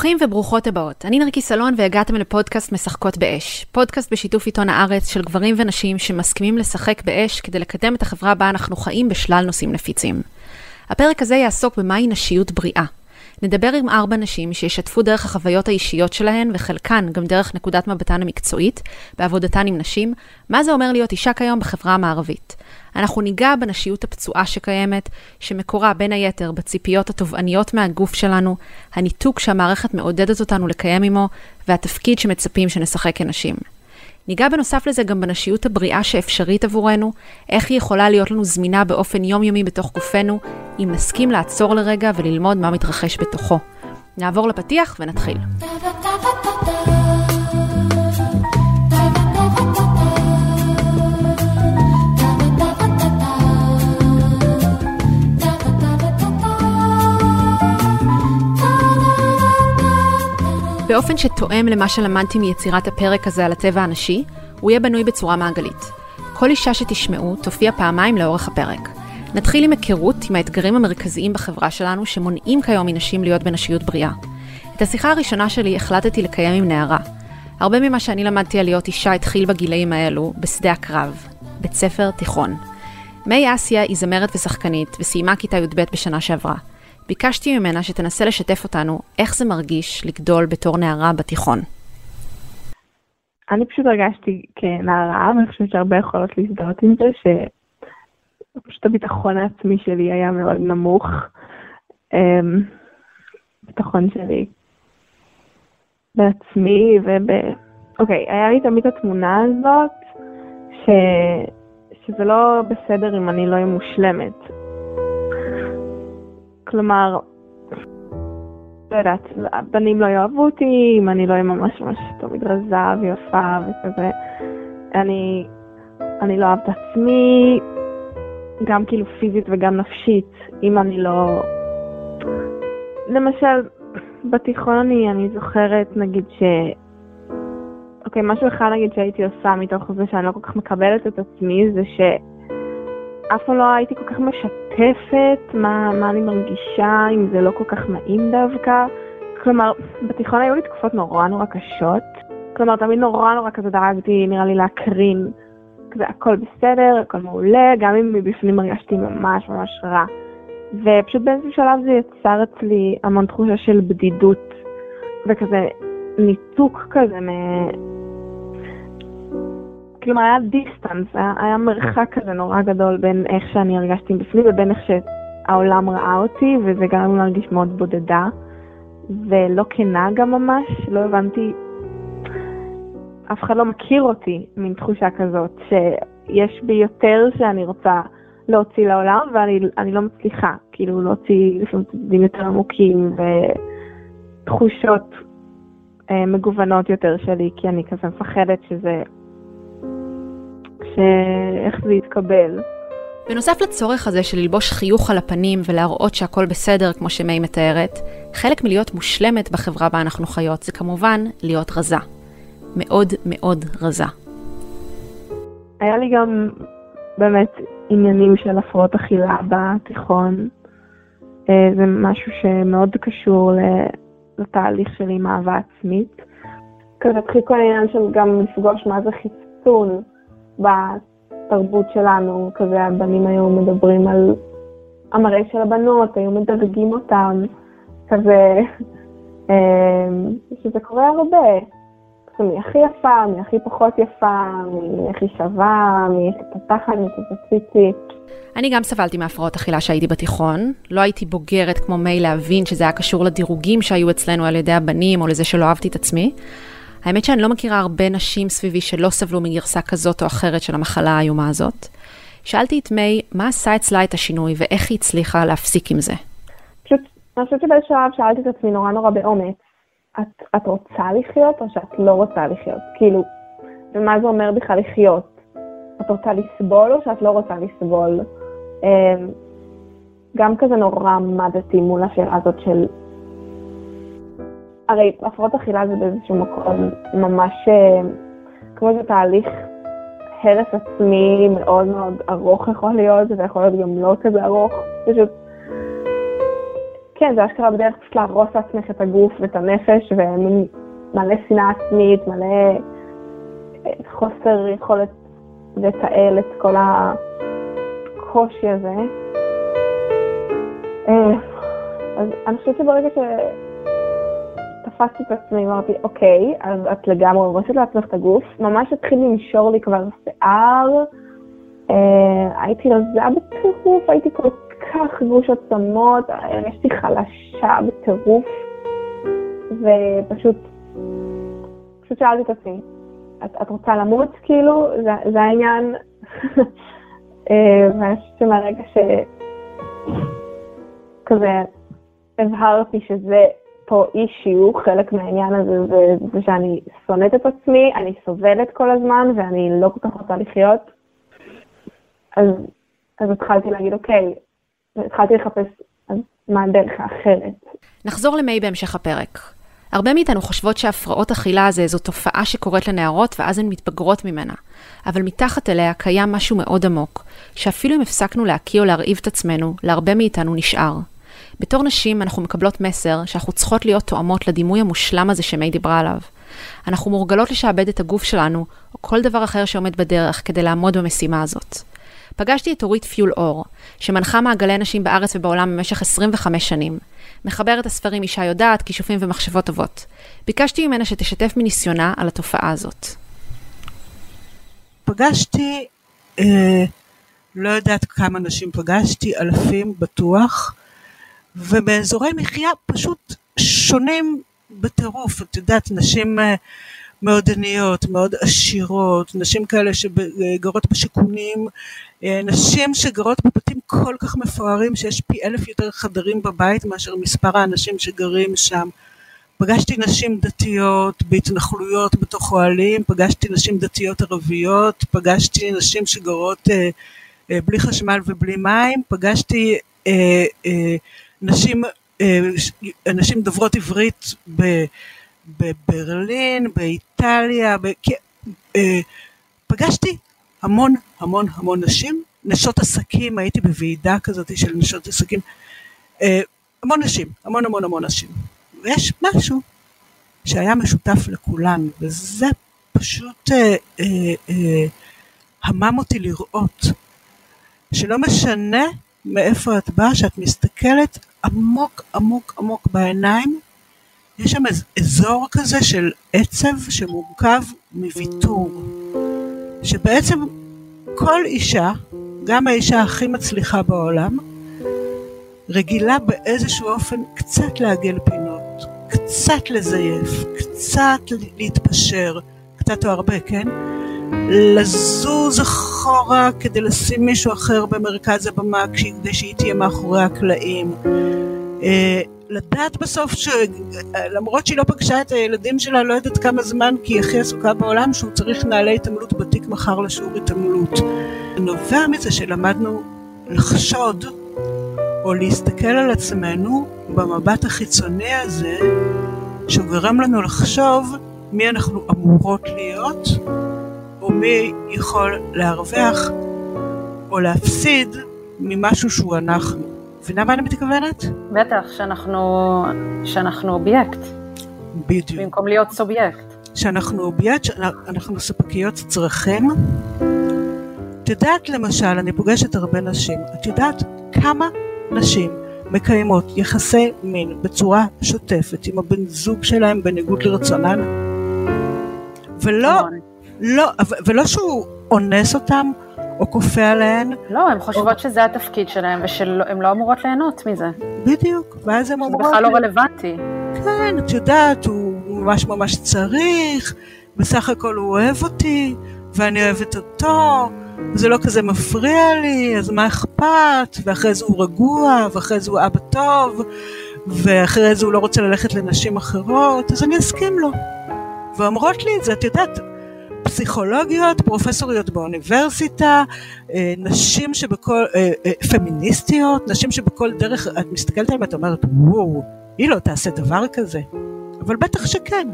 ברוכים וברוכות הבאות. אני נרקי סלון והגעתם לפודקאסט משחקות באש. פודקאסט בשיתוף עיתון הארץ של גברים ונשים שמסכימים לשחק באש כדי לקדם את החברה בה אנחנו חיים בשלל נושאים נפיצים. הפרק הזה יעסוק במהי נשיות בריאה. נדבר עם ארבע נשים שישתפו דרך החוויות האישיות שלהן, וחלקן גם דרך נקודת מבטן המקצועית, בעבודתן עם נשים, מה זה אומר להיות אישה כיום בחברה המערבית. אנחנו ניגע בנשיות הפצועה שקיימת, שמקורה בין היתר בציפיות התובעניות מהגוף שלנו, הניתוק שהמערכת מעודדת אותנו לקיים עמו, והתפקיד שמצפים שנשחק כנשים. ניגע בנוסף לזה גם בנשיות הבריאה שאפשרית עבורנו, איך היא יכולה להיות לנו זמינה באופן יומיומי בתוך גופנו, אם נסכים לעצור לרגע וללמוד מה מתרחש בתוכו. נעבור לפתיח ונתחיל. באופן שתואם למה שלמדתי מיצירת הפרק הזה על הטבע הנשי, הוא יהיה בנוי בצורה מעגלית. כל אישה שתשמעו תופיע פעמיים לאורך הפרק. נתחיל עם היכרות עם האתגרים המרכזיים בחברה שלנו שמונעים כיום מנשים להיות בנשיות בריאה. את השיחה הראשונה שלי החלטתי לקיים עם נערה. הרבה ממה שאני למדתי על להיות אישה התחיל בגילאים האלו, בשדה הקרב, בית ספר תיכון. מי אסיה היא זמרת ושחקנית, וסיימה כיתה י"ב בשנה שעברה. ביקשתי ממנה שתנסה לשתף אותנו איך זה מרגיש לגדול בתור נערה בתיכון. אני פשוט הרגשתי כנערה, ואני חושבת שהרבה יכולות להזדהות עם זה, שפשוט הביטחון העצמי שלי היה מאוד נמוך. אמ, שלי בעצמי וב... אוקיי, היה לי תמיד התמונה הזאת, ש... שזה לא בסדר אם אני לא אהיה מושלמת. כלומר, לא יודעת, בנים לא יאהבו אותי, אם אני לא אהיה ממש ממש תמיד רזה ויפה וכזה. אני, אני לא אוהב את עצמי, גם כאילו פיזית וגם נפשית, אם אני לא... למשל, בתיכון אני, אני זוכרת, נגיד ש... אוקיי, משהו אחד נגיד שהייתי עושה מתוך זה שאני לא כל כך מקבלת את עצמי, זה ש... אף פעם לא הייתי כל כך משתפת מה, מה אני מרגישה, אם זה לא כל כך נעים דווקא. כלומר, בתיכון היו לי תקופות נורא נורא קשות. כלומר, תמיד נורא נורא כזה דאגתי, נראה לי להקרין. כזה הכל בסדר, הכל מעולה, גם אם מבפנים הרגשתי ממש ממש רע. ופשוט באיזשהו שלב זה יצר אצלי המון תחושה של בדידות, וכזה ניתוק כזה מ... כלומר היה דיסטנס, היה, היה מרחק כזה נורא גדול בין איך שאני הרגשתי בפנים ובין איך שהעולם ראה אותי, וזה גרם לי להרגיש מאוד בודדה, ולא כנה גם ממש, לא הבנתי, אף אחד לא מכיר אותי, מין תחושה כזאת, שיש בי יותר שאני רוצה להוציא לעולם, ואני לא מצליחה, כאילו להוציא לפעמים צדדים יותר עמוקים ותחושות אה, מגוונות יותר שלי, כי אני כזה מפחדת שזה שאיך זה יתקבל. בנוסף לצורך הזה של ללבוש חיוך על הפנים ולהראות שהכל בסדר, כמו שמי מתארת, חלק מלהיות מושלמת בחברה בה אנחנו חיות זה כמובן להיות רזה. מאוד מאוד רזה. היה לי גם באמת עניינים של הפרעות אכילה בתיכון. אה, זה משהו שמאוד קשור לתהליך שלי עם אהבה עצמית. כזה התחיל כל העניין של גם לפגוש מה זה חיסון. בתרבות שלנו, כזה הבנים היו מדברים על המראה של הבנות, היו מדרגים אותם, כזה, אמ, שזה קורה הרבה. מי הכי יפה, מי הכי פחות יפה, מי הכי שווה, מי הכי פתחת, מי הכי ציצית. אני גם סבלתי מהפרעות אכילה שהייתי בתיכון. לא הייתי בוגרת כמו מי להבין שזה היה קשור לדירוגים שהיו אצלנו על ידי הבנים, או לזה שלא אהבתי את עצמי. האמת שאני לא מכירה הרבה נשים סביבי שלא סבלו מגרסה כזאת או אחרת של המחלה האיומה הזאת. שאלתי את מיי, מה עשה אצלה את השינוי ואיך היא הצליחה להפסיק עם זה? פשוט, אני חושבת שבאיזשהו שלב שאלתי את עצמי נורא נורא באומץ, את, את רוצה לחיות או שאת לא רוצה לחיות? כאילו, ומה זה אומר בכלל לחיות? את רוצה לסבול או שאת לא רוצה לסבול? אמ, גם כזה נורא עמדתי מול השאלה הזאת של הרי הפרעות אכילה זה באיזשהו מקום ממש אה, כמו איזה תהליך הרס עצמי מאוד מאוד ארוך יכול להיות, וזה יכול להיות גם לא כזה ארוך. פשוט כן, זה אשכרה בדרך פשוט להרוס לעצמך את הגוף ואת הנפש, ומין מלא שנאה עצמית, מלא אה, חוסר יכולת לתעל את כל הקושי הזה. אה, אז אני חושבת שברגע שתפסתי את עצמי, אמרתי, אוקיי, אז את לגמרי הורסת לעצמך את הגוף, ממש התחיל לנשור לי כבר שיער, אה, הייתי רזה בטירוף, הייתי כל כך גוש עצמות, הרגשתי חלשה בטירוף, ופשוט, פשוט שאלתי את עצמי, את, את רוצה למות כאילו? זה, זה העניין. אה, ואני חושבת שמהרגע ש... כזה הבהרתי שזה פה אישיו, חלק מהעניין הזה זה, שאני שונאת את עצמי, אני סובלת כל הזמן ואני לא כל כך רוצה לחיות. אז, אז התחלתי להגיד, אוקיי, התחלתי לחפש מה הדרך האחרת. נחזור למי בהמשך הפרק. הרבה מאיתנו חושבות שהפרעות אכילה זה איזו תופעה שקורית לנערות ואז הן מתבגרות ממנה. אבל מתחת אליה קיים משהו מאוד עמוק, שאפילו אם הפסקנו להקיא או להרעיב את עצמנו, להרבה מאיתנו נשאר. בתור נשים אנחנו מקבלות מסר שאנחנו צריכות להיות תואמות לדימוי המושלם הזה שמי דיברה עליו. אנחנו מורגלות לשעבד את הגוף שלנו, או כל דבר אחר שעומד בדרך, כדי לעמוד במשימה הזאת. פגשתי את אורית פיול אור, שמנחה מעגלי נשים בארץ ובעולם במשך 25 שנים. מחברת הספרים אישה יודעת, כישופים ומחשבות טובות. ביקשתי ממנה שתשתף מניסיונה על התופעה הזאת. פגשתי, אה, לא יודעת כמה נשים פגשתי, אלפים בטוח, ובאזורי מחיה פשוט שונים בטירוף. את יודעת, נשים אה, מאוד עניות, מאוד עשירות, נשים כאלה שגרות בשיכונים, אה, נשים שגרות בבתים כל כך מפוארים שיש פי אלף יותר חדרים בבית מאשר מספר האנשים שגרים שם. פגשתי נשים דתיות בהתנחלויות בתוך אוהלים, פגשתי נשים דתיות ערביות, פגשתי נשים שגרות אה, בלי חשמל ובלי מים, פגשתי נשים, אה, נשים דוברות עברית בברלין, באיטליה, ב, אה, פגשתי המון המון המון נשים, נשות עסקים, הייתי בוועידה כזאת של נשות עסקים, אה, המון נשים, המון המון המון נשים. ויש משהו שהיה משותף לכולן, וזה פשוט אה, אה, אה, המם אותי לראות, שלא משנה מאיפה את באה, שאת מסתכלת עמוק עמוק עמוק בעיניים, יש שם אזור כזה של עצב שמורכב מוויתור, שבעצם כל אישה, גם האישה הכי מצליחה בעולם, רגילה באיזשהו אופן קצת לעגל פינות, קצת לזייף, קצת להתפשר, קצת או הרבה, כן? לזוז אחורה כדי לשים מישהו אחר במרכז הבמה כדי שהיא תהיה מאחורי הקלעים. אה, לדעת בסוף שלמרות שהיא לא פגשה את הילדים שלה לא יודעת כמה זמן כי היא הכי עסוקה בעולם שהוא צריך נעלי התעמלות בתיק מחר לשיעור התעמלות. נובע מזה שלמדנו לחשוד או להסתכל על עצמנו במבט החיצוני הזה שגורם לנו לחשוב מי אנחנו אמורות להיות או מי יכול להרוויח או להפסיד ממשהו שהוא אנחנו. מבינה מה אני מתכוונת? בטח, שאנחנו, שאנחנו אובייקט. בדיוק. במקום להיות סובייקט. שאנחנו אובייקט, שאנחנו ספקיות צרכים. את יודעת למשל, אני פוגשת הרבה נשים, את יודעת כמה נשים מקיימות יחסי מין בצורה שוטפת עם הבן זוג שלהם בניגוד לרצונן? ולא, לא, ולא שהוא אונס אותם או כופה עליהן. לא, הן חושבות או... שזה התפקיד שלהן ושהן לא אמורות ליהנות מזה. בדיוק, ואז הן אומרות... זה בכלל לא רלוונטי. כן, את יודעת, הוא ממש ממש צריך, בסך הכל הוא אוהב אותי, ואני אוהבת אותו, זה לא כזה מפריע לי, אז מה אכפת? ואחרי זה הוא רגוע, ואחרי זה הוא אבא טוב, ואחרי זה הוא לא רוצה ללכת לנשים אחרות, אז אני אסכים לו. ואומרות לי את זה, את יודעת, פסיכולוגיות, פרופסוריות באוניברסיטה, אה, נשים שבכל, אה, אה, פמיניסטיות, נשים שבכל דרך, את מסתכלת עליהן ואת אומרת, וואו, היא לא תעשה דבר כזה. אבל בטח שכן.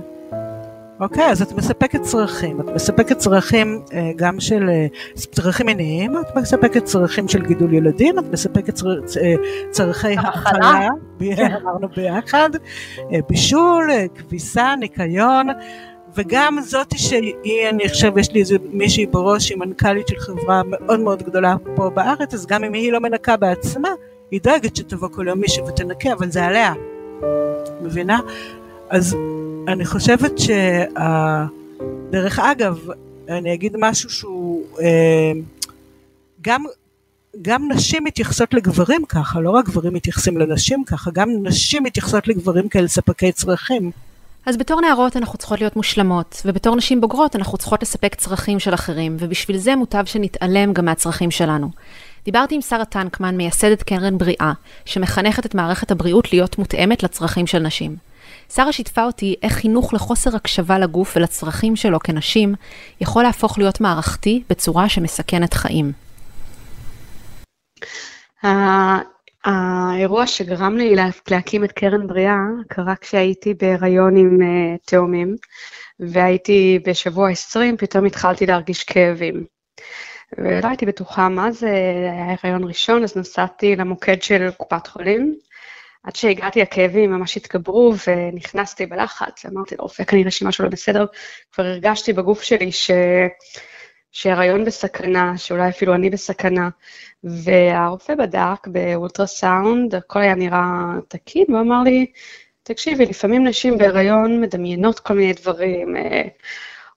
אוקיי, אז את מספקת צרכים, את מספקת צרכים גם של צרכים מיניים, את מספקת צרכים של גידול ילדים, את מספקת צר, צרכי הכלה, כן. אמרנו ביחד, בישול, כביסה, ניקיון, וגם זאתי שהיא, אני חושב, יש לי איזה מישהי בראש, היא מנכ"לית של חברה מאוד מאוד גדולה פה בארץ, אז גם אם היא לא מנקה בעצמה, היא דואגת שתבוא כל יום מישהו ותנקה, אבל זה עליה. מבינה? אז אני חושבת שדרך אגב, אני אגיד משהו שהוא אה, גם, גם נשים מתייחסות לגברים ככה, לא רק גברים מתייחסים לנשים ככה, גם נשים מתייחסות לגברים כאל ספקי צרכים. אז בתור נערות אנחנו צריכות להיות מושלמות, ובתור נשים בוגרות אנחנו צריכות לספק צרכים של אחרים, ובשביל זה מוטב שנתעלם גם מהצרכים שלנו. דיברתי עם שרה טנקמן, מייסדת קרן בריאה, שמחנכת את מערכת הבריאות להיות מותאמת לצרכים של נשים. שרה שיתפה אותי איך חינוך לחוסר הקשבה לגוף ולצרכים שלו כנשים יכול להפוך להיות מערכתי בצורה שמסכנת חיים. האירוע שגרם לי להקים את קרן בריאה קרה כשהייתי בהיריון עם uh, תאומים, והייתי בשבוע 20, פתאום התחלתי להרגיש כאבים. ולא הייתי בטוחה מה זה, היה הריון ראשון, אז נסעתי למוקד של קופת חולים, עד שהגעתי הכאבים ממש התגברו ונכנסתי בלחץ, אמרתי לרופא כנראה שמשהו לא בסדר, כבר הרגשתי בגוף שלי ש... שהריון בסכנה, שאולי אפילו אני בסכנה, והרופא בדק באולטרסאונד, הכל היה נראה תקין, והוא אמר לי, תקשיבי, לפעמים נשים בהריון מדמיינות כל מיני דברים, אה,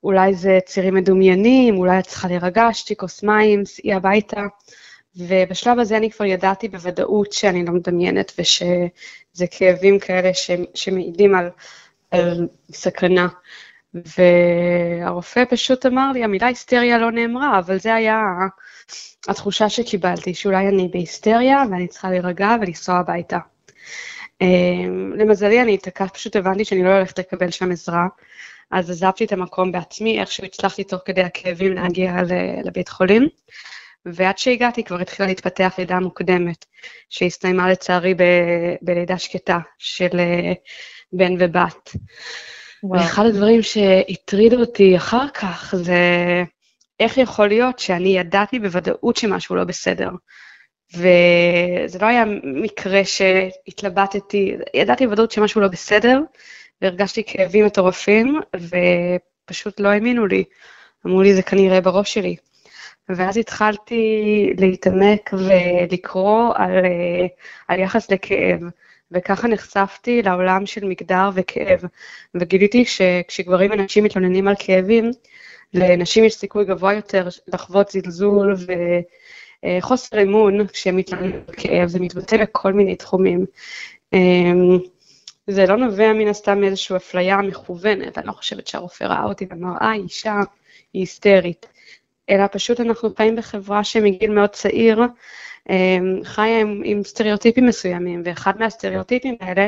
אולי זה צירים מדומיינים, אולי את צריכה להירגע, שתי כוס מים, סעי הביתה. ובשלב הזה אני כבר ידעתי בוודאות שאני לא מדמיינת ושזה כאבים כאלה ש, שמעידים על, על סכנה. והרופא פשוט אמר לי, המילה היסטריה לא נאמרה, אבל זה היה התחושה שקיבלתי, שאולי אני בהיסטריה ואני צריכה להירגע ולנסוע הביתה. אמ, למזלי אני התעקשת, פשוט הבנתי שאני לא הולכת לקבל שם עזרה, אז עזבתי את המקום בעצמי, איכשהו הצלחתי תוך כדי הכאבים להגיע לבית חולים. ועד שהגעתי כבר התחילה להתפתח לידה מוקדמת, שהסתיימה לצערי ב- בלידה שקטה של אה, בן ובת. וואו. ואחד הדברים שהטרידו אותי אחר כך זה איך יכול להיות שאני ידעתי בוודאות שמשהו לא בסדר. וזה לא היה מקרה שהתלבטתי, ידעתי בוודאות שמשהו לא בסדר, והרגשתי כאבים מטורפים, ופשוט לא האמינו לי. אמרו לי, זה כנראה בראש שלי. ואז התחלתי להתעמק ולקרוא על, אה, על יחס לכאב, וככה נחשפתי לעולם של מגדר וכאב, וגיליתי שכשגברים ונשים מתלוננים על כאבים, לנשים יש סיכוי גבוה יותר לחוות זלזול וחוסר אמון כשהם מתלוננים על כאב, זה מתבטא בכל מיני תחומים. אמ, זה לא נובע מן הסתם מאיזושהי אפליה מכוונת, אני לא חושבת שהרופא ראה אותי ואמר, אה, אישה, היא היסטרית. אלא פשוט אנחנו חיים בחברה שמגיל מאוד צעיר חיה עם, עם סטריאוטיפים מסוימים, ואחד מהסטריאוטיפים האלה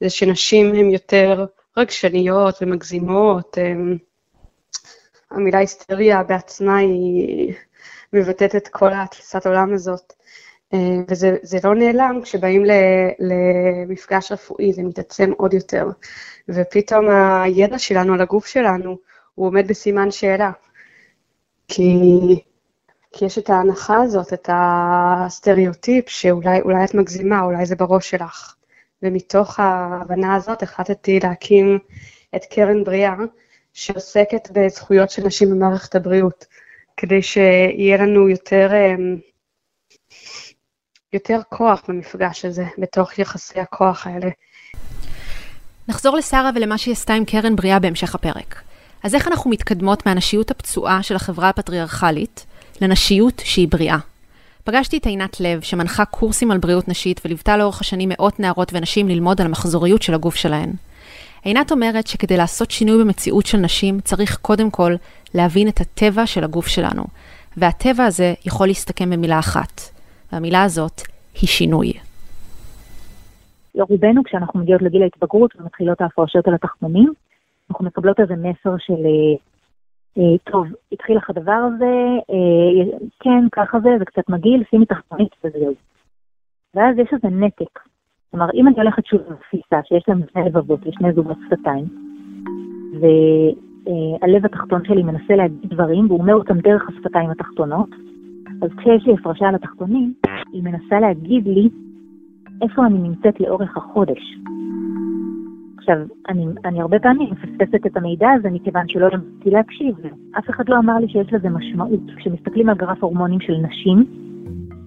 זה שנשים הן יותר רגשניות ומגזימות. אמ, המילה היסטריה בעצמה היא מבטאת את כל התפיסת העולם הזאת. אמ, וזה לא נעלם כשבאים למפגש רפואי, זה מתעצם עוד יותר. ופתאום הידע שלנו על הגוף שלנו, הוא עומד בסימן שאלה. כי, כי יש את ההנחה הזאת, את הסטריאוטיפ, שאולי את מגזימה, אולי זה בראש שלך. ומתוך ההבנה הזאת החלטתי להקים את קרן בריאה, שעוסקת בזכויות של נשים במערכת הבריאות, כדי שיהיה לנו יותר, אמ, יותר כוח במפגש הזה, בתוך יחסי הכוח האלה. נחזור לשרה ולמה שהיא עשתה עם קרן בריאה בהמשך הפרק. אז איך אנחנו מתקדמות מהנשיות הפצועה של החברה הפטריארכלית לנשיות שהיא בריאה? פגשתי את עינת לב, שמנחה קורסים על בריאות נשית וליוותה לאורך השנים מאות נערות ונשים ללמוד על המחזוריות של הגוף שלהן. עינת אומרת שכדי לעשות שינוי במציאות של נשים, צריך קודם כל להבין את הטבע של הגוף שלנו. והטבע הזה יכול להסתכם במילה אחת, והמילה הזאת היא שינוי. לרובנו, כשאנחנו מגיעות לגיל ההתבגרות ומתחילות ההפרשות על התחתונים, אנחנו מקבלות איזה מסר של, אה, טוב, התחיל לך הדבר הזה, אה, כן, ככה זה, זה קצת מגעיל, שימי תחתונית וזהו. ואז יש איזה נתק. כלומר, אם אני הולכת שוב לתפיסה שיש לה מבנה לבבות ושני זוגות שפתיים, והלב התחתון שלי מנסה להגיד דברים, והוא אומר אותם דרך השפתיים התחתונות. אז כשיש לי הפרשה על התחתונים, היא מנסה להגיד לי איפה אני נמצאת לאורך החודש. עכשיו, אני, אני הרבה פעמים מפספסת את המידע הזה מכיוון שלא למדתי להקשיב. אף אחד לא אמר לי שיש לזה משמעות. כשמסתכלים על גרף הורמונים של נשים,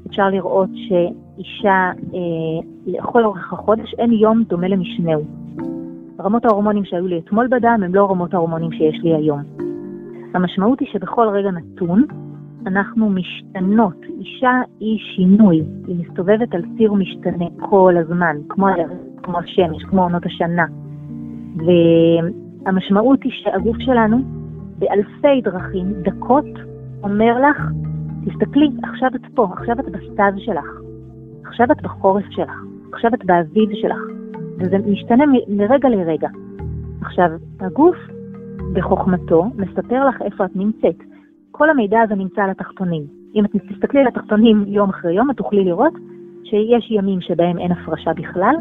אפשר לראות שאישה אה, לכל אורך החודש אין יום דומה למשנהו. רמות ההורמונים שהיו לי אתמול בדם הם לא רמות ההורמונים שיש לי היום. המשמעות היא שבכל רגע נתון אנחנו משתנות. אישה היא שינוי, היא מסתובבת על ציר משתנה כל הזמן, כמו, כמו השמש, כמו עונות השנה. והמשמעות היא שהגוף שלנו באלפי דרכים, דקות, אומר לך, תסתכלי, עכשיו את פה, עכשיו את בסתיו שלך, עכשיו את בחורף שלך, עכשיו את באביב שלך, וזה משתנה מרגע לרגע. עכשיו, הגוף בחוכמתו מספר לך איפה את נמצאת. כל המידע הזה נמצא על התחתונים. אם את תסתכלי על התחתונים יום אחרי יום, את תוכלי לראות שיש ימים שבהם אין הפרשה בכלל,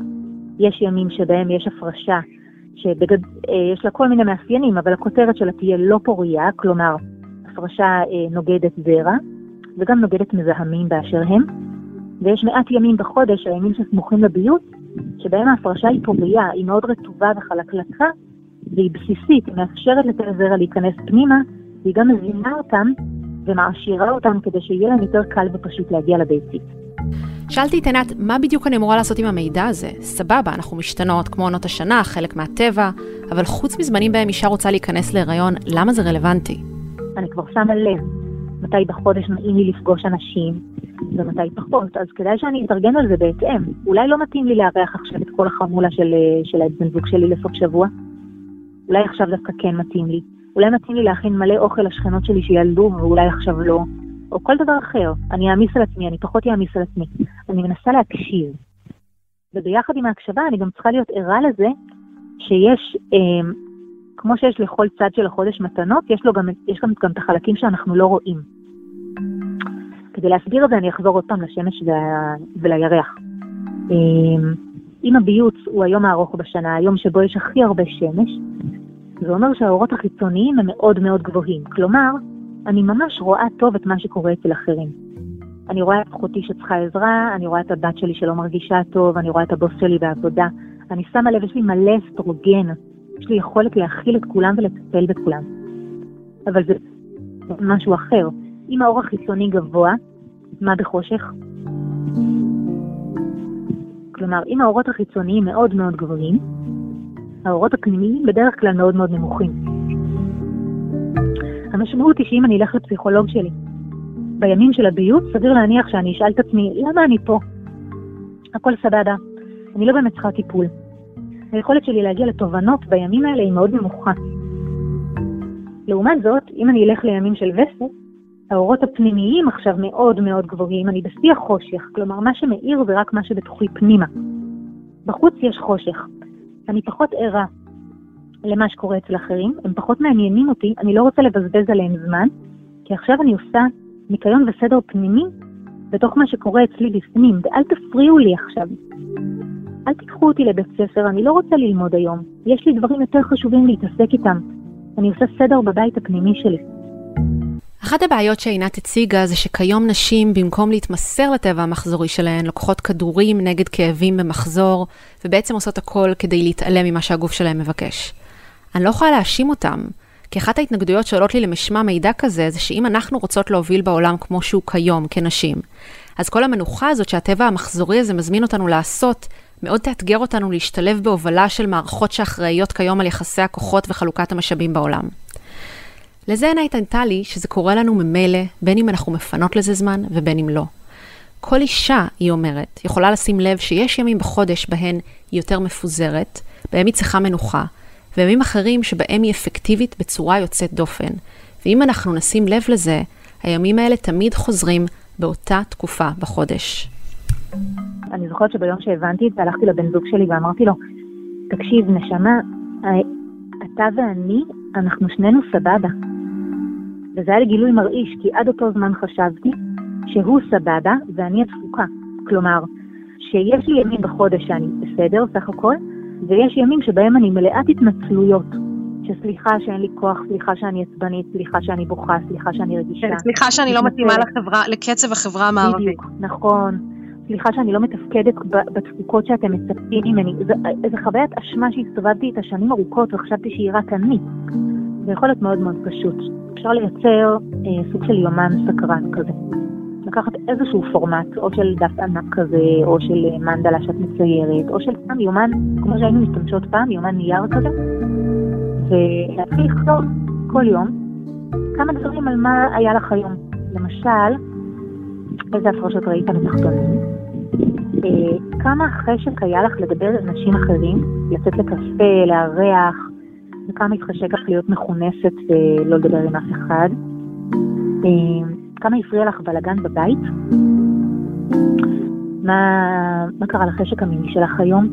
יש ימים שבהם יש הפרשה שיש אה, לה כל מיני מאפיינים, אבל הכותרת שלה תהיה לא פוריה, כלומר, הפרשה אה, נוגדת זרע, וגם נוגדת מזהמים באשר הם. ויש מעט ימים בחודש, הימים שסמוכים לביות, שבהם ההפרשה היא פוריה, היא מאוד רטובה וחלקלקה, והיא בסיסית, היא מאפשרת לתל זרע להיכנס פנימה, והיא גם מזינה אותם ומעשירה אותם כדי שיהיה להם יותר קל ופשוט להגיע לביצית. שאלתי את עינת, מה בדיוק אני אמורה לעשות עם המידע הזה? סבבה, אנחנו משתנות כמו עונות השנה, חלק מהטבע, אבל חוץ מזמנים בהם אישה רוצה להיכנס להיריון, למה זה רלוונטי? אני כבר שמה לב מתי בחודש נעים לי לפגוש אנשים ומתי פחות, אז כדאי שאני אתארגן על זה בהתאם. אולי לא מתאים לי לארח עכשיו את כל החמולה של, של הבן זוג שלי לסוף שבוע? אולי עכשיו דווקא כן מתאים לי. אולי מתאים לי להכין מלא אוכל לשכנות שלי שילדו ואולי עכשיו לא. או כל דבר אחר. אני אעמיס על עצמי, אני פחות אעמיס על עצמי. אני מנסה להקשיב. וביחד עם ההקשבה אני גם צריכה להיות ערה לזה שיש, אה, כמו שיש לכל צד של החודש מתנות, יש, לו גם, יש גם, גם את החלקים שאנחנו לא רואים. כדי להסביר את זה אני אחזור עוד פעם לשמש וה, ולירח. אה, אם הביוץ הוא היום הארוך בשנה, היום שבו יש הכי הרבה שמש, זה אומר שהאורות החיצוניים הם מאוד מאוד גבוהים. כלומר, אני ממש רואה טוב את מה שקורה אצל אחרים. אני רואה את אחותי שצריכה עזרה, אני רואה את הבת שלי שלא מרגישה טוב, אני רואה את הבוס שלי בעבודה. אני שמה לב, יש לי מלא אסטרוגן, יש לי יכולת להכיל את כולם ולטפל בכולם. אבל זה משהו אחר. אם האור החיצוני גבוה, מה בחושך? כלומר, אם האורות החיצוניים מאוד מאוד גבוהים, האורות הפנימיים בדרך כלל מאוד מאוד נמוכים. המשמעות היא שאם אני אלך לפסיכולוג שלי בימים של הביוט, סביר להניח שאני אשאל את עצמי, למה אני פה? הכל סבבה, אני לא באמת צריכה טיפול. היכולת שלי להגיע לתובנות בימים האלה היא מאוד נמוכה. לעומת זאת, אם אני אלך לימים של וסת, האורות הפנימיים עכשיו מאוד מאוד גבוהים, אני בשיא החושך, כלומר מה שמאיר זה רק מה שבתוכי פנימה. בחוץ יש חושך. אני פחות ערה למה שקורה אצל אחרים, הם פחות מעניינים אותי, אני לא רוצה לבזבז עליהם זמן, כי עכשיו אני עושה ניקיון וסדר פנימי בתוך מה שקורה אצלי בפנים, ואל תפריעו לי עכשיו. אל תיקחו אותי לבית ספר, אני לא רוצה ללמוד היום. יש לי דברים יותר חשובים להתעסק איתם. אני עושה סדר בבית הפנימי שלי. אחת הבעיות שעינת הציגה זה שכיום נשים, במקום להתמסר לטבע המחזורי שלהן, לוקחות כדורים נגד כאבים במחזור, ובעצם עושות הכל כדי להתעלם ממה שהגוף שלהן מבקש. אני לא יכולה להאשים אותם, כי אחת ההתנגדויות שעולות לי למשמע מידע כזה, זה שאם אנחנו רוצות להוביל בעולם כמו שהוא כיום, כנשים, אז כל המנוחה הזאת שהטבע המחזורי הזה מזמין אותנו לעשות, מאוד תאתגר אותנו להשתלב בהובלה של מערכות שאחראיות כיום על יחסי הכוחות וחלוקת המשאבים בעולם. לזה עיניי ענתה לי שזה קורה לנו ממילא, בין אם אנחנו מפנות לזה זמן ובין אם לא. כל אישה, היא אומרת, יכולה לשים לב שיש ימים בחודש בהן היא יותר מפוזרת, בהם היא צריכה מנוחה, וימים אחרים שבהם היא אפקטיבית בצורה יוצאת דופן. ואם אנחנו נשים לב לזה, הימים האלה תמיד חוזרים באותה תקופה בחודש. אני זוכרת שביום שהבנתי את זה, הלכתי לבן זוג שלי ואמרתי לו, תקשיב, נשמה, אתה ואני, אנחנו שנינו סבבה. וזה היה לי גילוי מרעיש, כי עד אותו זמן חשבתי שהוא סבבה ואני הדפוקה. כלומר, שיש לי ימים בחודש שאני בסדר, סך הכל, ויש ימים שבהם אני מלאת התנצלויות, שסליחה שאין לי כוח, סליחה שאני עצבנית, סליחה שאני בוכה, סליחה שאני רגישה. כן, סליחה שאני לא מתאימה לחברה, לקצב החברה המערבית. בדיוק, נכון. סליחה שאני לא מתפקדת בתפוקות שאתם מצפים ממני. זו חוויית אשמה שהסתובבתי איתה שנים ארוכות וחשבתי שהיא רק אני. זה יכול להיות מאוד מאוד פשוט. אפשר לייצר אה, סוג של יומן סקרן כזה. לקחת איזשהו פורמט, או של דף ענק כזה, או של אה, מנדלה שאת מציירת, או של סתם יומן, כמו שהיינו משתמשות פעם, יומן נייר כזה, ולהתחיל לכתוב כל יום כמה דברים על מה היה לך היום. למשל, איזה הפרשות ראית מתחתונים, אה, כמה חשק היה לך לדבר עם אנשים אחרים, לצאת לקפה, לארח, וכמה התחשק לך להיות מכונסת ולא לדבר עם אף אחד. כמה הפריע לך בלאגן בבית? מה, מה קרה לחשק המיני שלך היום?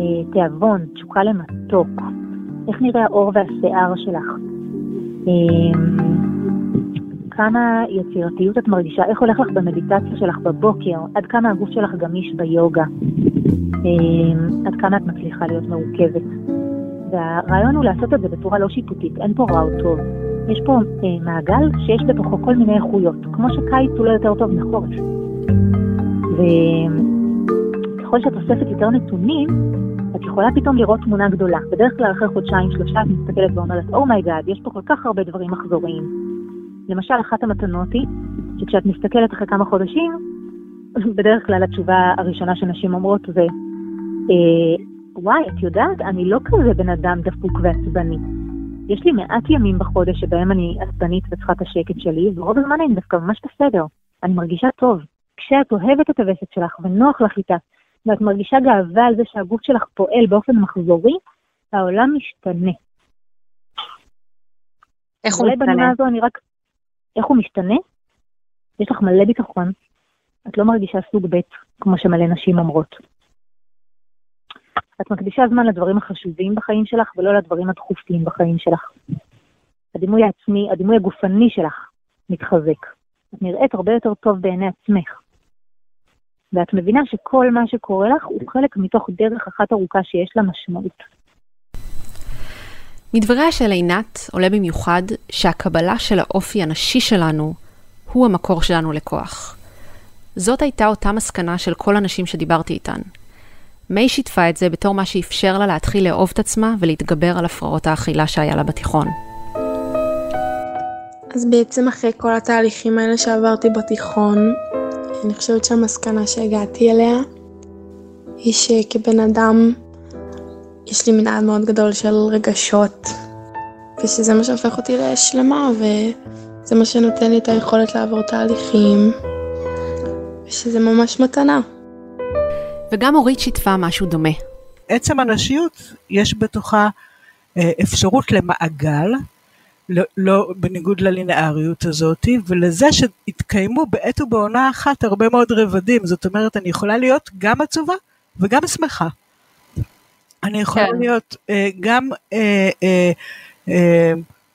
אה, תיאבון, תשוקה למתוק. איך נראה האור והשיער שלך? אה, כמה יצירתיות את מרגישה? איך הולך לך במדיטציה שלך בבוקר? עד כמה הגוף שלך גמיש ביוגה? אה, עד כמה את מצליחה להיות מורכבת? והרעיון הוא לעשות את זה בצורה לא שיפוטית, אין פה רע או טוב. יש פה אה, מעגל שיש בתוכו כל מיני איכויות, כמו שקיץ הוא לא יותר טוב מחורף. וככל שאת אוספת יותר נתונים, את יכולה פתאום לראות תמונה גדולה. בדרך כלל אחרי חודשיים, שלושה, את מסתכלת ואומרת, oh my god, יש פה כל כך הרבה דברים מחזוריים. למשל, אחת המתנות היא, שכשאת מסתכלת אחרי כמה חודשים, בדרך כלל התשובה הראשונה שנשים אומרות זה, אה, וואי, את יודעת, אני לא כזה בן אדם דפוק ועצבני. יש לי מעט ימים בחודש שבהם אני עצבנית וצריכה את השקט שלי, ורוב הזמן אני דווקא ממש בסדר. אני מרגישה טוב. כשאת אוהבת את הווסת שלך ונוח לך איתה, ואת מרגישה גאווה על זה שהגוף שלך פועל באופן מחזורי, העולם משתנה. איך הוא משתנה? בנימה הזו אני רק... איך הוא משתנה? יש לך מלא ביטחון. את לא מרגישה סוג ב', כמו שמלא נשים אומרות. את מקדישה זמן לדברים החשובים בחיים שלך ולא לדברים הדחופים בחיים שלך. הדימוי העצמי, הדימוי הגופני שלך מתחזק. את נראית הרבה יותר טוב בעיני עצמך. ואת מבינה שכל מה שקורה לך הוא חלק מתוך דרך אחת ארוכה שיש לה משמעות. מדבריה של עינת עולה במיוחד שהקבלה של האופי הנשי שלנו הוא המקור שלנו לכוח. זאת הייתה אותה מסקנה של כל הנשים שדיברתי איתן. מיי שיתפה את זה בתור מה שאפשר לה להתחיל לאהוב את עצמה ולהתגבר על הפרעות האכילה שהיה לה בתיכון. אז בעצם אחרי כל התהליכים האלה שעברתי בתיכון, אני חושבת שהמסקנה שהגעתי אליה היא שכבן אדם יש לי מנעד מאוד גדול של רגשות, ושזה מה שהופך אותי לשלמה, וזה מה שנותן לי את היכולת לעבור תהליכים, ושזה ממש מתנה. וגם אורית שיתפה משהו דומה. עצם הנשיות, יש בתוכה אה, אפשרות למעגל, לא, לא בניגוד ללינאריות הזאת, ולזה שהתקיימו בעת ובעונה אחת הרבה מאוד רבדים. זאת אומרת, אני יכולה להיות גם עצובה וגם שמחה. אני יכולה כן. להיות אה, גם אה, אה, אה,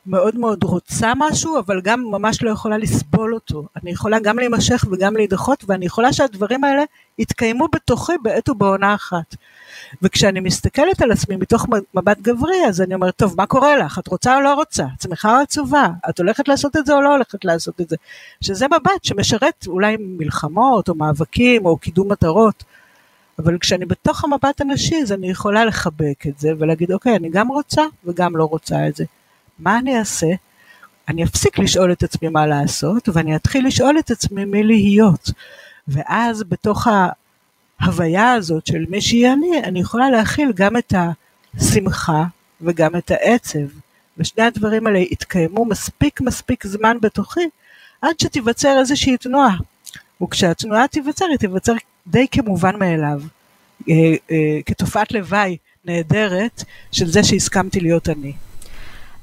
מאוד מאוד רוצה משהו, אבל גם ממש לא יכולה לסבול אותו. אני יכולה גם להימשך וגם להידחות, ואני יכולה שהדברים האלה יתקיימו בתוכי בעת ובעונה אחת. וכשאני מסתכלת על עצמי מתוך מבט גברי, אז אני אומרת, טוב, מה קורה לך? את רוצה או לא רוצה? את שמחה או עצובה? את הולכת לעשות את זה או לא הולכת לעשות את זה? שזה מבט שמשרת אולי מלחמות או מאבקים או קידום מטרות. אבל כשאני בתוך המבט הנשי, אז אני יכולה לחבק את זה ולהגיד, אוקיי, אני גם רוצה וגם לא רוצה את זה. מה אני אעשה? אני אפסיק לשאול את עצמי מה לעשות, ואני אתחיל לשאול את עצמי מי להיות. ואז בתוך ההוויה הזאת של מי שהיא אני, אני יכולה להכיל גם את השמחה וגם את העצב. ושני הדברים האלה יתקיימו מספיק מספיק זמן בתוכי, עד שתיווצר איזושהי תנועה. וכשהתנועה תיווצר, היא תיווצר די כמובן מאליו, אה, אה, כתופעת לוואי נהדרת של זה שהסכמתי להיות אני.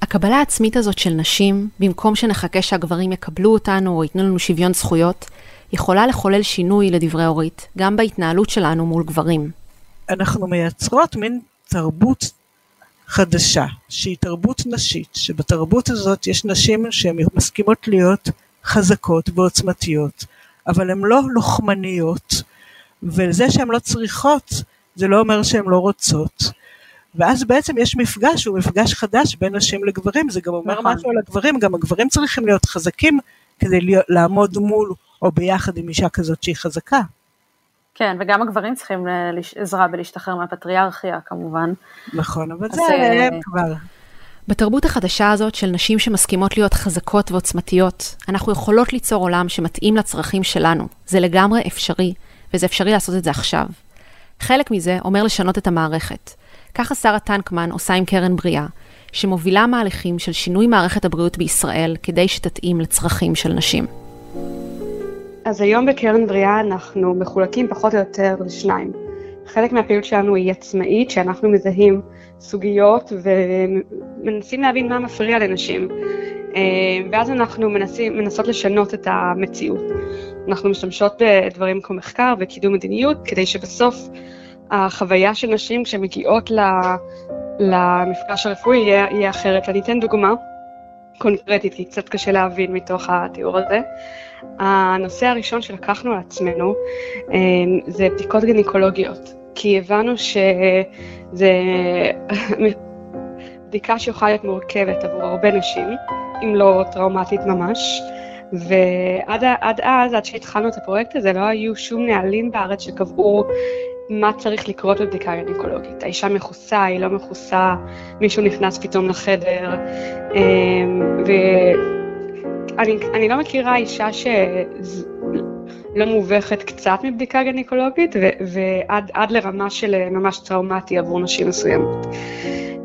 הקבלה העצמית הזאת של נשים, במקום שנחכה שהגברים יקבלו אותנו או ייתנו לנו שוויון זכויות, יכולה לחולל שינוי, לדברי אורית, גם בהתנהלות שלנו מול גברים. אנחנו מייצרות מין תרבות חדשה, שהיא תרבות נשית, שבתרבות הזאת יש נשים שהן מסכימות להיות חזקות ועוצמתיות, אבל הן לא לוחמניות, וזה שהן לא צריכות, זה לא אומר שהן לא רוצות. ואז בעצם יש מפגש, הוא מפגש חדש בין נשים לגברים, זה גם אומר נכון. משהו על הגברים, גם הגברים צריכים להיות חזקים כדי לעמוד מול או ביחד עם אישה כזאת שהיא חזקה. כן, וגם הגברים צריכים עזרה בלהשתחרר מהפטריארכיה כמובן. נכון, אבל זה הם אה, כבר. בתרבות החדשה הזאת של נשים שמסכימות להיות חזקות ועוצמתיות, אנחנו יכולות ליצור עולם שמתאים לצרכים שלנו. זה לגמרי אפשרי, וזה אפשרי לעשות את זה עכשיו. חלק מזה אומר לשנות את המערכת. ככה שרה טנקמן עושה עם קרן בריאה, שמובילה מהלכים של שינוי מערכת הבריאות בישראל כדי שתתאים לצרכים של נשים. אז היום בקרן בריאה אנחנו מחולקים פחות או יותר לשניים. חלק מהפעילות שלנו היא עצמאית, שאנחנו מזהים סוגיות ומנסים להבין מה מפריע לנשים. אה, ואז אנחנו מנסים, מנסות לשנות את המציאות. אנחנו משתמשות בדברים כמו מחקר וקידום מדיניות, כדי שבסוף החוויה של נשים שמגיעות למפגש הרפואי יהיה, אחרת. אני אתן דוגמה קונקרטית, כי קצת קשה להבין מתוך התיאור הזה. הנושא הראשון שלקחנו על עצמנו אמ, זה בדיקות גינקולוגיות, כי הבנו שזה בדיקה שיכולה להיות מורכבת עבור הרבה נשים, אם לא טראומטית ממש. ועד אז, עד שהתחלנו את הפרויקט הזה, לא היו שום נהלים בארץ שקבעו מה צריך לקרות בבדיקה גינקולוגית. האישה מכוסה, היא לא מכוסה, מישהו נכנס פתאום לחדר, אמ, ואני לא מכירה אישה שלא מובכת קצת מבדיקה גינקולוגית, ועד לרמה של ממש טראומטי עבור נשים מסוימות.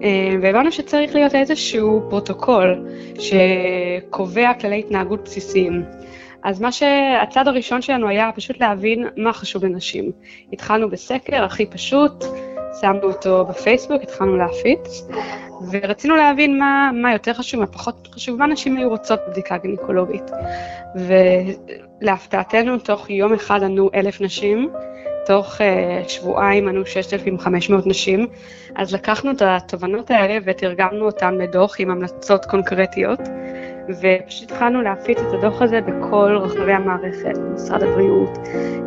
אמ, והבנו שצריך להיות איזשהו פרוטוקול שקובע כללי התנהגות בסיסיים. אז מה שהצד הראשון שלנו היה פשוט להבין מה חשוב לנשים. התחלנו בסקר הכי פשוט, שמנו אותו בפייסבוק, התחלנו להפיץ, ורצינו להבין מה, מה יותר חשוב, מה פחות חשוב, מה נשים היו רוצות בבדיקה גינקולוגית. ולהפתעתנו, תוך יום אחד ענו אלף נשים, תוך uh, שבועיים ענו 6,500 נשים, אז לקחנו את התובנות האלה ותרגמנו אותן לדוח עם המלצות קונקרטיות. ופשוט התחלנו להפיץ את הדוח הזה בכל רחבי המערכת, במשרד הבריאות,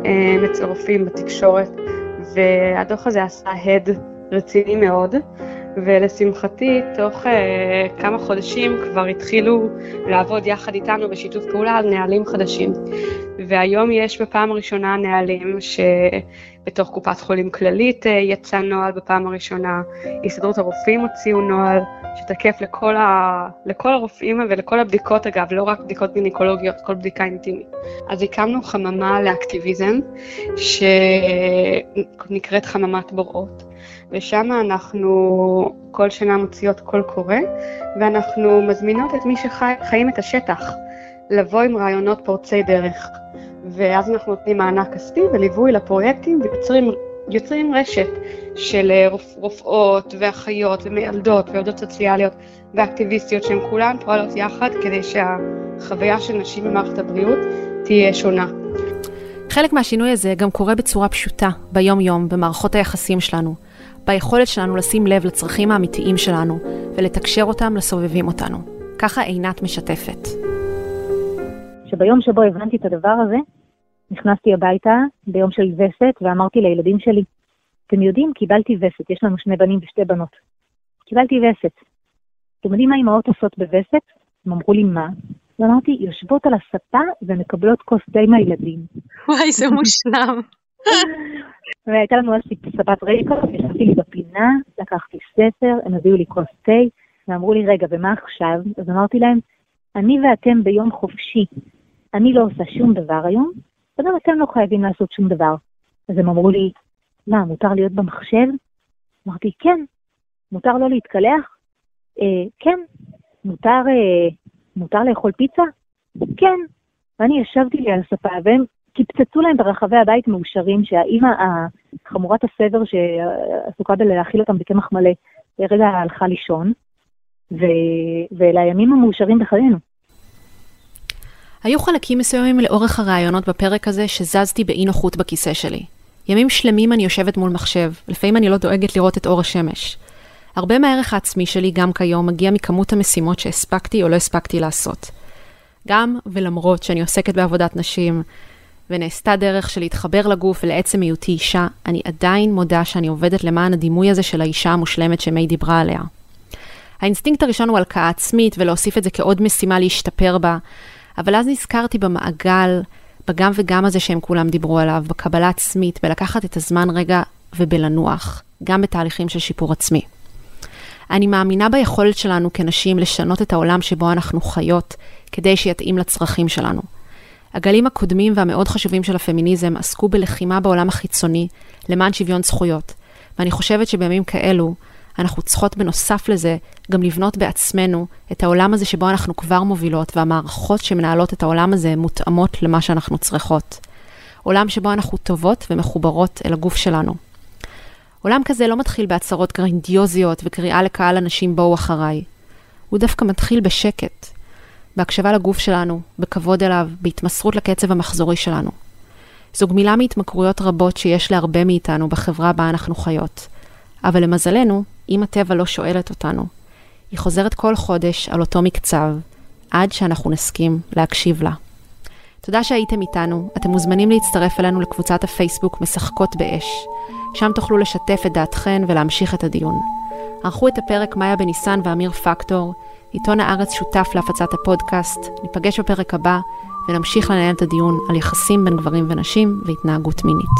אה, אצל רופאים בתקשורת, והדוח הזה עשה הד רציני מאוד, ולשמחתי, תוך uh, כמה חודשים כבר התחילו לעבוד יחד איתנו בשיתוף פעולה על נהלים חדשים. והיום יש בפעם הראשונה נהלים שבתוך קופת חולים כללית uh, יצא נוהל בפעם הראשונה, הסתדרות הרופאים הוציאו נוהל, שתקף לכל, ה... לכל הרופאים ולכל הבדיקות אגב, לא רק בדיקות גינקולוגיות, כל בדיקה אינטימית. אז הקמנו חממה לאקטיביזם, שנקראת חממת בוראות, ושם אנחנו כל שנה מוציאות קול קורא, ואנחנו מזמינות את מי שחיים את השטח, לבוא עם רעיונות פורצי דרך. ואז אנחנו נותנים מענק כספי וליווי לפרויקטים ויוצרים יוצרים רשת של אה, רופאות ואחיות ומיילדות ועובדות סוציאליות ואקטיביסטיות שהן כולן פועלות יחד כדי שהחוויה של נשים במערכת הבריאות תהיה שונה. חלק מהשינוי הזה גם קורה בצורה פשוטה, ביום-יום, במערכות היחסים שלנו, ביכולת שלנו לשים לב לצרכים האמיתיים שלנו ולתקשר אותם לסובבים אותנו. ככה עינת משתפת. שביום שבו הבנתי את הדבר הזה, נכנסתי הביתה ביום של וסת ואמרתי לילדים שלי, אתם יודעים, קיבלתי וסת, יש לנו שני בנים ושתי בנות. קיבלתי וסת. אתם יודעים מה אמהות עושות בווסת? הם אמרו לי, מה? ואמרתי, יושבות על הספה ומקבלות כוס תה מהילדים. וואי, זה מושלם. והייתה לנו אז ספת ריקות, ישבתי לי בפינה, לקחתי ספר, הם הביאו לי כוס תה, ואמרו לי, רגע, ומה עכשיו? אז אמרתי להם, אני ואתם ביום חופשי. אני לא עושה שום דבר היום, וגם אתם לא חייבים לעשות שום דבר. אז הם אמרו לי, מה, מותר להיות במחשב? אמרתי, כן. מותר לא להתקלח? אה, כן. מותר, אה, מותר לאכול פיצה? כן. ואני ישבתי לי על הספה, והם קיפצצו להם ברחבי הבית מאושרים שהאימא, חמורת הסבר שעסוקה בלהאכיל אותם בקמח מלא, רגע הלכה לישון, ו... ואלה הימים המאושרים בחיינו. היו חלקים מסוימים לאורך הראיונות בפרק הזה שזזתי באי נוחות בכיסא שלי. ימים שלמים אני יושבת מול מחשב, לפעמים אני לא דואגת לראות את אור השמש. הרבה מהערך העצמי שלי גם כיום מגיע מכמות המשימות שהספקתי או לא הספקתי לעשות. גם ולמרות שאני עוסקת בעבודת נשים, ונעשתה דרך של להתחבר לגוף ולעצם היותי אישה, אני עדיין מודה שאני עובדת למען הדימוי הזה של האישה המושלמת שמי דיברה עליה. האינסטינקט הראשון הוא הלקאה עצמית ולהוסיף את זה כעוד משימה להשתפר בה, אבל אז נזכרתי במעגל, בגם וגם הזה שהם כולם דיברו עליו, בקבלה עצמית, בלקחת את הזמן רגע ובלנוח, גם בתהליכים של שיפור עצמי. אני מאמינה ביכולת שלנו כנשים לשנות את העולם שבו אנחנו חיות, כדי שיתאים לצרכים שלנו. הגלים הקודמים והמאוד חשובים של הפמיניזם עסקו בלחימה בעולם החיצוני למען שוויון זכויות, ואני חושבת שבימים כאלו אנחנו צריכות בנוסף לזה גם לבנות בעצמנו את העולם הזה שבו אנחנו כבר מובילות, והמערכות שמנהלות את העולם הזה מותאמות למה שאנחנו צריכות. עולם שבו אנחנו טובות ומחוברות אל הגוף שלנו. עולם כזה לא מתחיל בהצהרות גרנדיוזיות וקריאה לקהל אנשים בואו אחריי. הוא דווקא מתחיל בשקט, בהקשבה לגוף שלנו, בכבוד אליו, בהתמסרות לקצב המחזורי שלנו. זו גמילה מהתמכרויות רבות שיש להרבה מאיתנו בחברה בה אנחנו חיות. אבל למזלנו, אם הטבע לא שואלת אותנו, היא חוזרת כל חודש על אותו מקצב, עד שאנחנו נסכים להקשיב לה. תודה שהייתם איתנו, אתם מוזמנים להצטרף אלינו לקבוצת הפייסבוק משחקות באש. שם תוכלו לשתף את דעתכן ולהמשיך את הדיון. ערכו את הפרק מאיה בניסן ואמיר פקטור, עיתון הארץ שותף להפצת הפודקאסט, ניפגש בפרק הבא ונמשיך לנהל את הדיון על יחסים בין גברים ונשים והתנהגות מינית.